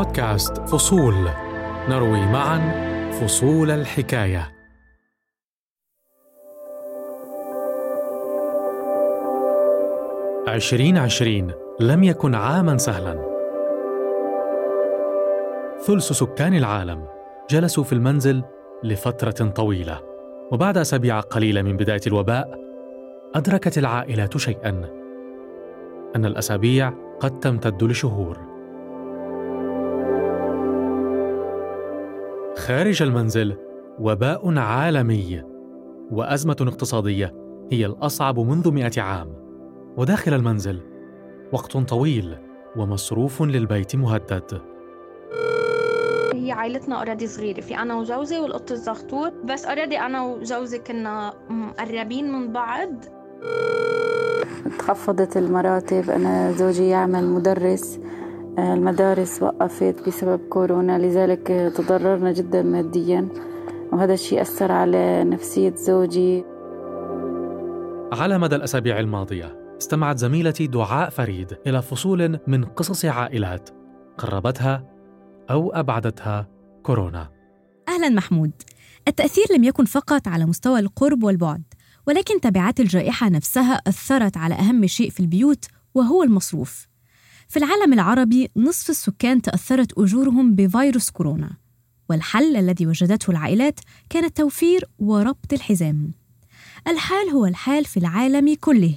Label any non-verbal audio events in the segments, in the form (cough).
بودكاست فصول. نروي معا فصول الحكاية. عشرين عشرين. لم يكن عاما سهلا. ثلث سكان العالم جلسوا في المنزل لفترة طويلة. وبعد أسابيع قليلة من بداية الوباء أدركت العائلات شيئا. أن الأسابيع قد تمتد لشهور. خارج المنزل وباء عالمي وأزمة اقتصادية هي الأصعب منذ مئة عام. وداخل المنزل وقت طويل ومصروف للبيت مهدد. هي عائلتنا أوريدي صغيرة. في أنا وجوزي والقط الزغطور بس أوريدي أنا وجوزي كنا مقربين من بعض. تخفضت المراتب. أنا زوجي يعمل مدرس. المدارس وقفت بسبب كورونا لذلك تضررنا جدا ماديا. وهذا الشيء أثر على نفسية زوجي. على مدى الأسابيع الماضية استمعت زميلتي دعاء فريد إلى فصول من قصص عائلات قربتها أو أبعدتها كورونا. أهلا محمود. التأثير لم يكن فقط على مستوى القرب والبعد ولكن تبعات الجائحة نفسها أثرت على أهم شيء في البيوت وهو المصروف. في العالم العربي نصف السكان تأثرت أجورهم بفيروس كورونا والحل الذي وجدته العائلات كان التوفير وربط الحزام. الحال هو الحال في العالم كله.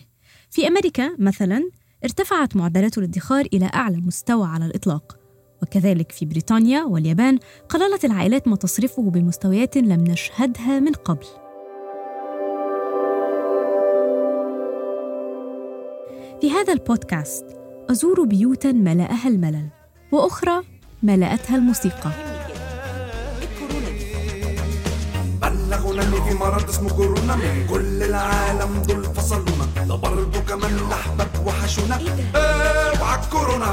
في أمريكا مثلا ارتفعت معدلات الادخار إلى أعلى مستوى على الإطلاق وكذلك في بريطانيا واليابان قللت العائلات ما تصرفه بمستويات لم نشهدها من قبل. في هذا البودكاست أزور بيوتا ملأها الملل وأخرى ملأتها الموسيقى. بلغونا إن في مرض اسمه كورونا. من كل العالم دول فصلونا ده برضه كمان الاحباب وحشونا. اوعى الكورونا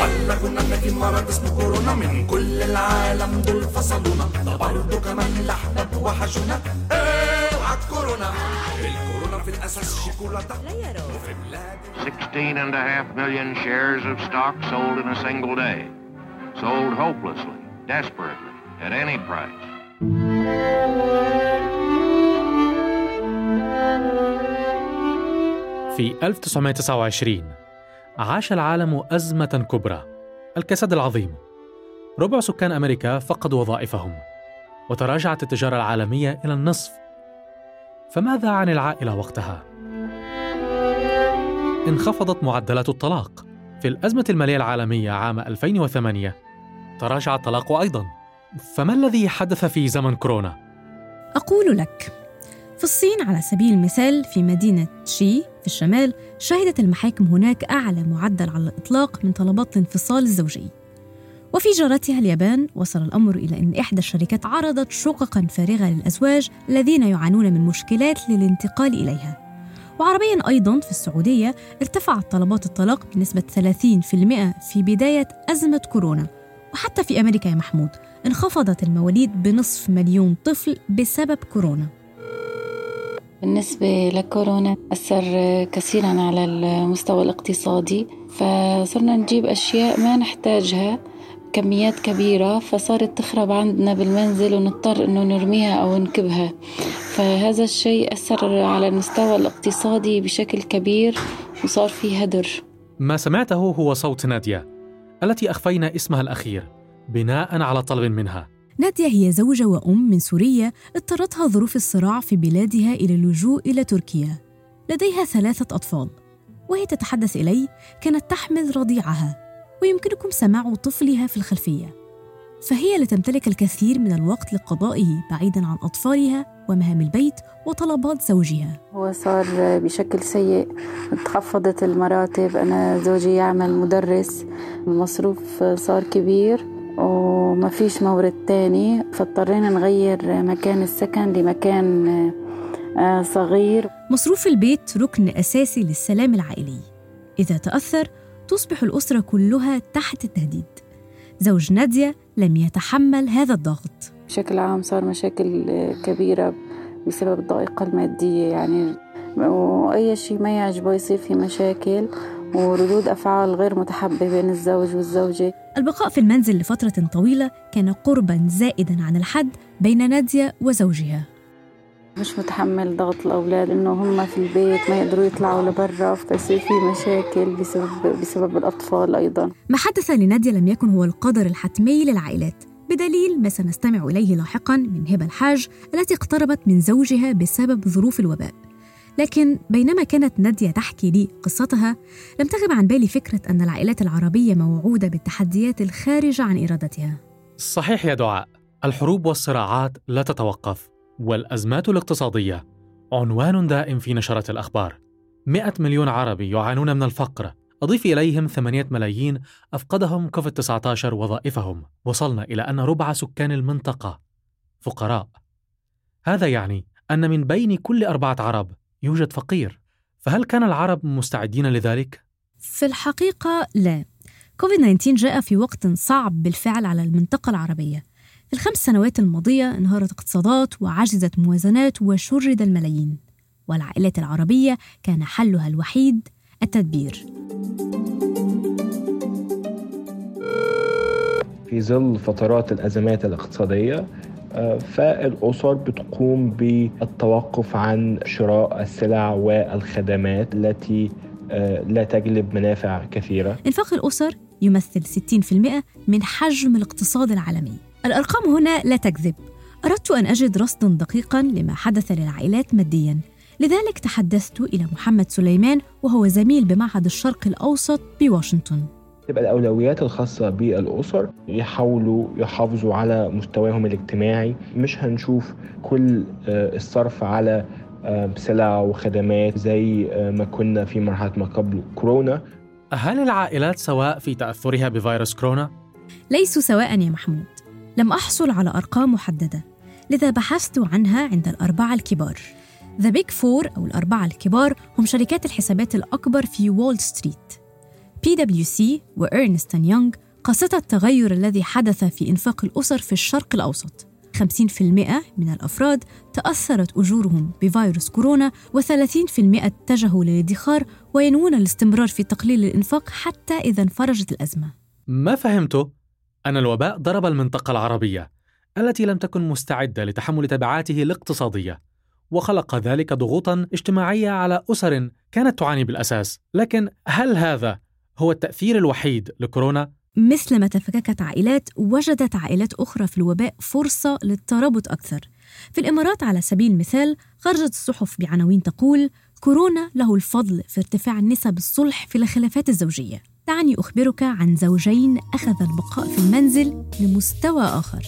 بلغونا إن في مرض اسمه كورونا. من كل العالم دول فصلونا ده برضه كمان الاحباب وحشونا. اوعى الكورونا الكورونا في الاساس شيكولاته وفي بلاد 16 and a half million shares of stock sold in a single day. Sold hopelessly, desperately, at any price. في 1929 عاش العالم أزمة كبرى الكساد العظيم ربع سكان أمريكا فقدوا وظائفهم وتراجعت التجارة العالمية إلى النصف فماذا عن العائلة وقتها؟ انخفضت معدلات الطلاق في الأزمة المالية العالمية عام 2008 تراجع الطلاق أيضا فما الذي حدث في زمن كورونا؟ أقول لك في الصين على سبيل المثال في مدينة شي في الشمال شهدت المحاكم هناك أعلى معدل على الإطلاق من طلبات الانفصال الزوجي وفي جارتها اليابان وصل الأمر إلى أن إحدى الشركات عرضت شققا فارغة للأزواج الذين يعانون من مشكلات للانتقال إليها. وعربيا أيضا في السعودية ارتفعت طلبات الطلاق بنسبة 30% في بداية أزمة كورونا. وحتى في أمريكا يا محمود انخفضت المواليد بنصف مليون طفل بسبب كورونا. بالنسبة لكورونا أثر كثيرا على المستوى الاقتصادي فصرنا نجيب أشياء ما نحتاجها. كميات كبيرة فصارت تخرب عندنا بالمنزل ونضطر إنه نرميها أو نكبها فهذا الشيء أثر على المستوى الاقتصادي بشكل كبير وصار في هدر. ما سمعته هو صوت نادية. التي أخفينا اسمها الأخير بناء على طلب منها. نادية هي زوجة وأم من سوريا اضطرتها ظروف الصراع في بلادها إلى اللجوء إلى تركيا. لديها ثلاثة أطفال. وهي تتحدث إلي كانت تحمل رضيعها. ويمكنكم سماع طفلها في الخلفية. فهي اللي تمتلك الكثير من الوقت لقضائه بعيدا عن أطفالها ومهام البيت وطلبات زوجها. هو صار بشكل سيء. تخفضت المراتب. أنا زوجي يعمل مدرس. المصروف صار كبير وما فيش مورد تاني. فاضطرينا نغير مكان السكن لمكان آه، صغير. مصروف البيت ركن أساسي للسلام العائلي. إذا تأثر تصبح الأسرة كلها تحت التهديد. زوج نادية لم يتحمل هذا الضغط. بشكل عام صار مشاكل كبيرة بسبب الضائقة المادية يعني وأي شيء ما يعجبه يصير في مشاكل وردود أفعال غير متحبة بين الزوج والزوجة. البقاء في المنزل لفترة طويلة كان قربا زائدا عن الحد بين نادية وزوجها. مش متحمل ضغط الأولاد إنه هم في البيت ما يقدروا يطلعوا لبرا فيصير في مشاكل بسبب, بسبب الأطفال أيضا. ما حدث لنادية لم يكن هو القدر الحتمي للعائلات. بدليل ما سنستمع إليه لاحقا من هبة الحاج التي اقتربت من زوجها بسبب ظروف الوباء. لكن بينما كانت نادية تحكي لي قصتها لم تغب عن بالي فكرة أن العائلات العربية موعودة بالتحديات الخارجة عن إرادتها. صحيح يا دعاء الحروب والصراعات لا تتوقف. والأزمات الاقتصادية. عنوان دائم في نشرات الأخبار. 100 مليون عربي يعانون من الفقر. أضيف إليهم 8 ملايين أفقدهم كوفيد 19 وظائفهم. وصلنا إلى أن ربع سكان المنطقة. فقراء. هذا يعني أن من بين كل أربعة عرب يوجد فقير. فهل كان العرب مستعدين لذلك؟ في الحقيقة لا. كوفيد 19 جاء في وقت صعب بالفعل على المنطقة العربية. في الخمس سنوات الماضية انهارت اقتصادات وعجزت موازنات وشرد الملايين والعائلات العربية كان حلها الوحيد التدبير. في ظل فترات الأزمات الاقتصادية آه، فالأسر بتقوم بالتوقف عن شراء السلع والخدمات التي آه، لا تجلب منافع كثيرة. إنفاق الأسر يمثل 60% من حجم الاقتصاد العالمي. الأرقام هنا لا تكذب. أردت أن أجد رصدا دقيقا لما حدث للعائلات ماديا. لذلك تحدثت إلى محمد سليمان وهو زميل بمعهد الشرق الأوسط بواشنطن. تبقى الأولويات الخاصة بالأسر يحاولوا يحافظوا على مستواهم الاجتماعي. مش هنشوف كل آه، الصرف على آه، سلع وخدمات زي آه، ما كنا في مرحلة ما قبل كورونا. هل العائلات سواء في تأثرها بفيروس كورونا؟ ليسوا سواء يا محمود. لم أحصل على أرقام محددة لذا بحثت عنها عند الأربعة الكبار. the Big Four أو الأربعة الكبار هم شركات الحسابات الأكبر في وول ستريت بي دبليو سي وإرنست يونغ قصت التغير الذي حدث في إنفاق الأسر في الشرق الأوسط. 50% من الأفراد تأثرت أجورهم بفيروس كورونا و30% اتجهوا للادخار وينوون الاستمرار في تقليل الإنفاق حتى إذا انفرجت الأزمة. ما فهمته أن الوباء ضرب المنطقة العربية التي لم تكن مستعدة لتحمل تبعاته الاقتصادية وخلق ذلك ضغوطا اجتماعية على أسر كانت تعاني بالأساس. لكن هل هذا هو التأثير الوحيد لكورونا؟ مثلما تفككت عائلات وجدت عائلات أخرى في الوباء فرصة للترابط أكثر. في الإمارات على سبيل المثال خرجت الصحف بعناوين تقول كورونا له الفضل في ارتفاع نسب الصلح في الخلافات الزوجية. دعني أخبرك عن زوجين أخذ البقاء في المنزل لمستوى آخر.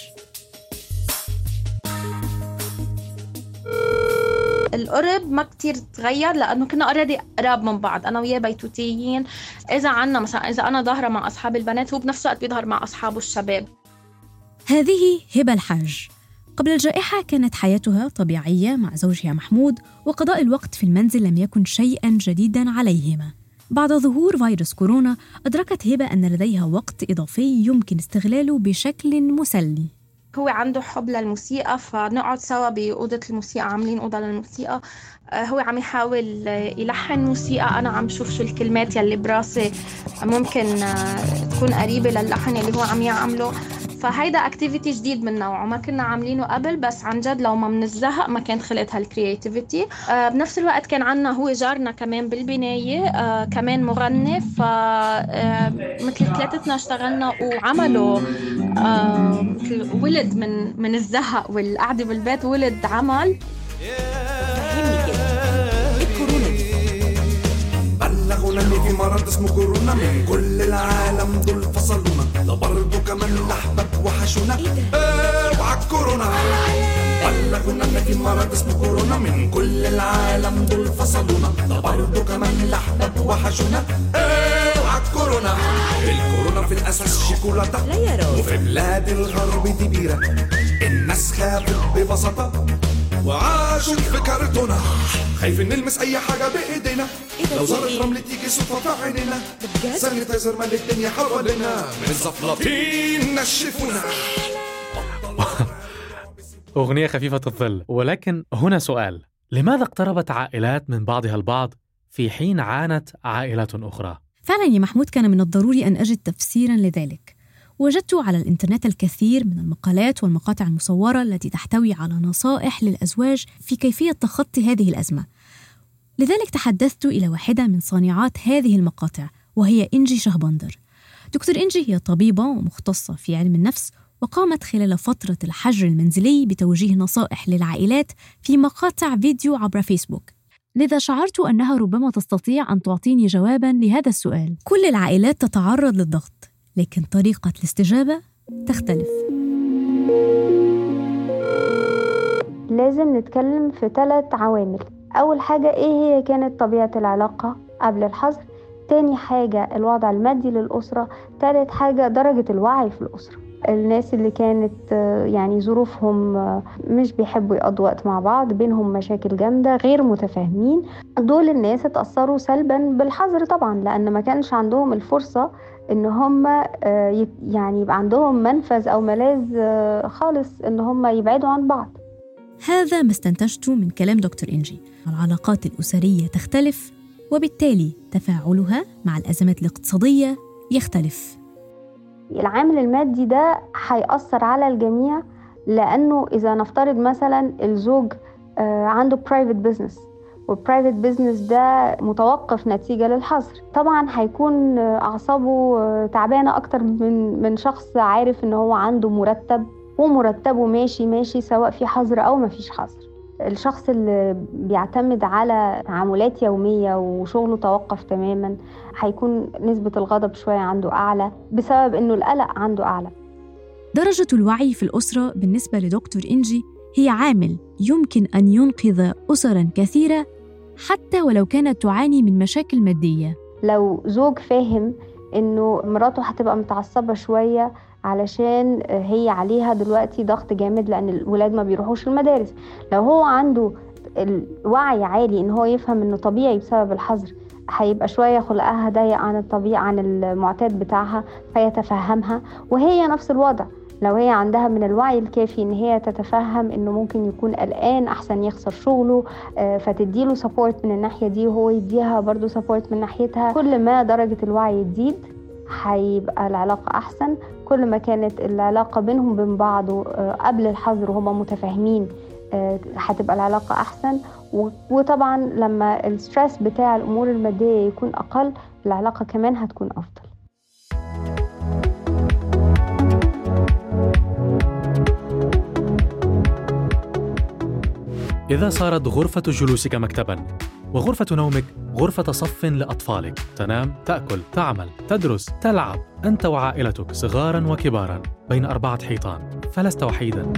القرب ما كتير تغير لأنه كنا اوريدي قراب من بعض أنا وياه بيتوتيين. إذا عنا مثلا إذا أنا ظاهرة مع أصحاب البنات هو بنفس الوقت بيظهر مع أصحابه الشباب. هذه هبة الحاج. قبل الجائحة كانت حياتها طبيعية مع زوجها محمود وقضاء الوقت في المنزل لم يكن شيئا جديدا عليهما. بعد ظهور فيروس كورونا أدركت هبة أن لديها وقت إضافي يمكن استغلاله بشكل مسلي. هو عنده حب للموسيقى فنقعد سوا بأوضة الموسيقى عاملين أوضة للموسيقى. آه، هو عم يحاول يلحن موسيقى. أنا عم شوف شو الكلمات يلي براسي ممكن آه، تكون قريبة للحن اللي هو عم يعمله. فهيدا activity جديد من نوعه. ما كنا عاملينه قبل بس عن جد لو ما بنزهق ما كان خلقت هال creativity آه بنفس الوقت كان عنا هو جارنا كمان بالبناية آه كمان مغني. ف آه مثل ثلاثتنا اشتغلنا وعملوا ولد من من الزهق والقعدة بالبيت ولد عمل. بلغونا اللي في مرض اسمه كورونا. من كل العالم دول فصلونا. ده برضه كمان الاحباب وحشونا اوعى الكورونا. بلغونا ان في مرض اسمه كورونا. من كل العالم دول فصلونا. ده برضه كمان الاحباب وحشونا. اوعى الكورونا. الكورونا في الأساس شيكولاتة. وفي بلاد الغرب دي بيرة. الناس خافت ببساطة. وعاشوا في كرتونة. خايفين نلمس أي حاجة بإيدينا. لو زارت رمل تيجي صدفة في عينينا. سانيتايزر مال الدنيا حوالينا من الزفلطين نشفونا. (laughs) أغنية خفيفة الظل. ولكن هنا سؤال. لماذا اقتربت عائلات من بعضها البعض في حين عانت عائلات أخرى؟ فعلا يا محمود كان من الضروري أن أجد تفسيرا لذلك. وجدت على الإنترنت الكثير من المقالات والمقاطع المصورة التي تحتوي على نصائح للأزواج في كيفية تخطي هذه الأزمة. لذلك تحدثت إلى واحدة من صانعات هذه المقاطع وهي إنجي شهبندر. دكتور إنجي هي طبيبة ومختصة في علم النفس وقامت خلال فترة الحجر المنزلي بتوجيه نصائح للعائلات في مقاطع فيديو عبر فيسبوك. لذا شعرت أنها ربما تستطيع أن تعطيني جوابا لهذا السؤال. كل العائلات تتعرض للضغط. لكن طريقة الاستجابة تختلف. لازم نتكلم في ثلاث عوامل. أول حاجة إيه هي كانت طبيعة العلاقة قبل الحظر؟ تاني حاجة الوضع المادي للأسرة. تالت حاجة درجة الوعي في الأسرة. الناس اللي كانت يعني ظروفهم مش بيحبوا يقضوا وقت مع بعض بينهم مشاكل جامدة غير متفاهمين. دول الناس اتأثروا سلبا بالحظر طبعا لأن ما كانش عندهم الفرصة إن هم يعني يبقى عندهم منفذ أو ملاذ خالص إن هم يبعدوا عن بعض. هذا ما استنتجته من كلام دكتور إنجي. العلاقات الأسرية تختلف وبالتالي تفاعلها مع الأزمات الاقتصادية يختلف. العامل المادي ده هيأثر على الجميع لأنه إذا نفترض مثلا الزوج عنده private business وال private business ده متوقف نتيجة للحظر. طبعا هيكون أعصابه تعبانة أكتر من من شخص عارف إن هو عنده مرتب ومرتبه ماشي ماشي سواء في حظر أو مفيش حظر. الشخص اللي بيعتمد على تعاملات يومية وشغله توقف تماما هيكون نسبة الغضب شوية عنده أعلى بسبب إنه القلق عنده أعلى. درجة الوعي في الأسرة بالنسبة لدكتور إنجي هي عامل يمكن أن ينقذ أسرا كثيرة حتى ولو كانت تعاني من مشاكل مادية. لو زوج فاهم إنه مراته هتبقى متعصبة شوية علشان هي عليها دلوقتي ضغط جامد لأن الولاد ما بيروحوش المدارس. لو هو عنده الوعي عالي إن هو يفهم إنه طبيعي بسبب الحظر هيبقى شوية خلقها ضيق عن الطبيعة عن المعتاد بتاعها فيتفهمها وهي نفس الوضع. لو هي عندها من الوعي الكافي إن هي تتفهم إنه ممكن يكون قلقان أحسن يخسر شغله فتديله support من الناحية دي وهو يديها برضو support من ناحيتها. كل ما درجة الوعي تزيد هيبقى العلاقة أحسن. كل ما كانت العلاقة بينهم وبين بعض قبل الحظر وهما متفاهمين هتبقى العلاقة أحسن. وطبعا لما ال stress بتاع الأمور المادية يكون أقل العلاقة كمان هتكون أفضل. إذا صارت غرفة جلوسك مكتبا وغرفة نومك غرفة صف لأطفالك. تنام، تأكل، تعمل، تدرس، تلعب. أنت وعائلتك صغارا وكبارا بين أربعة حيطان. فلست وحيدا.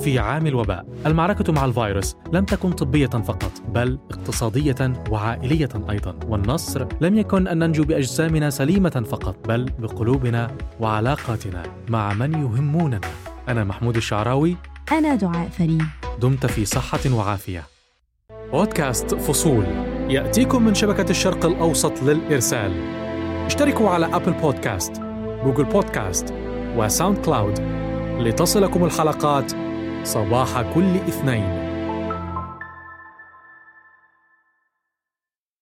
في عام الوباء المعركة مع الفيروس لم تكن طبية فقط بل اقتصادية وعائلية أيضا. والنصر لم يكن أن ننجو بأجسامنا سليمة فقط بل بقلوبنا وعلاقاتنا مع من يهموننا. أنا محمود الشعراوي. أنا دعاء فريد. دمت في صحة وعافية. بودكاست فصول. يأتيكم من شبكة الشرق الأوسط للإرسال. اشتركوا على أبل بودكاست جوجل بودكاست وساوند كلاود لتصلكم الحلقات صباح كل اثنين.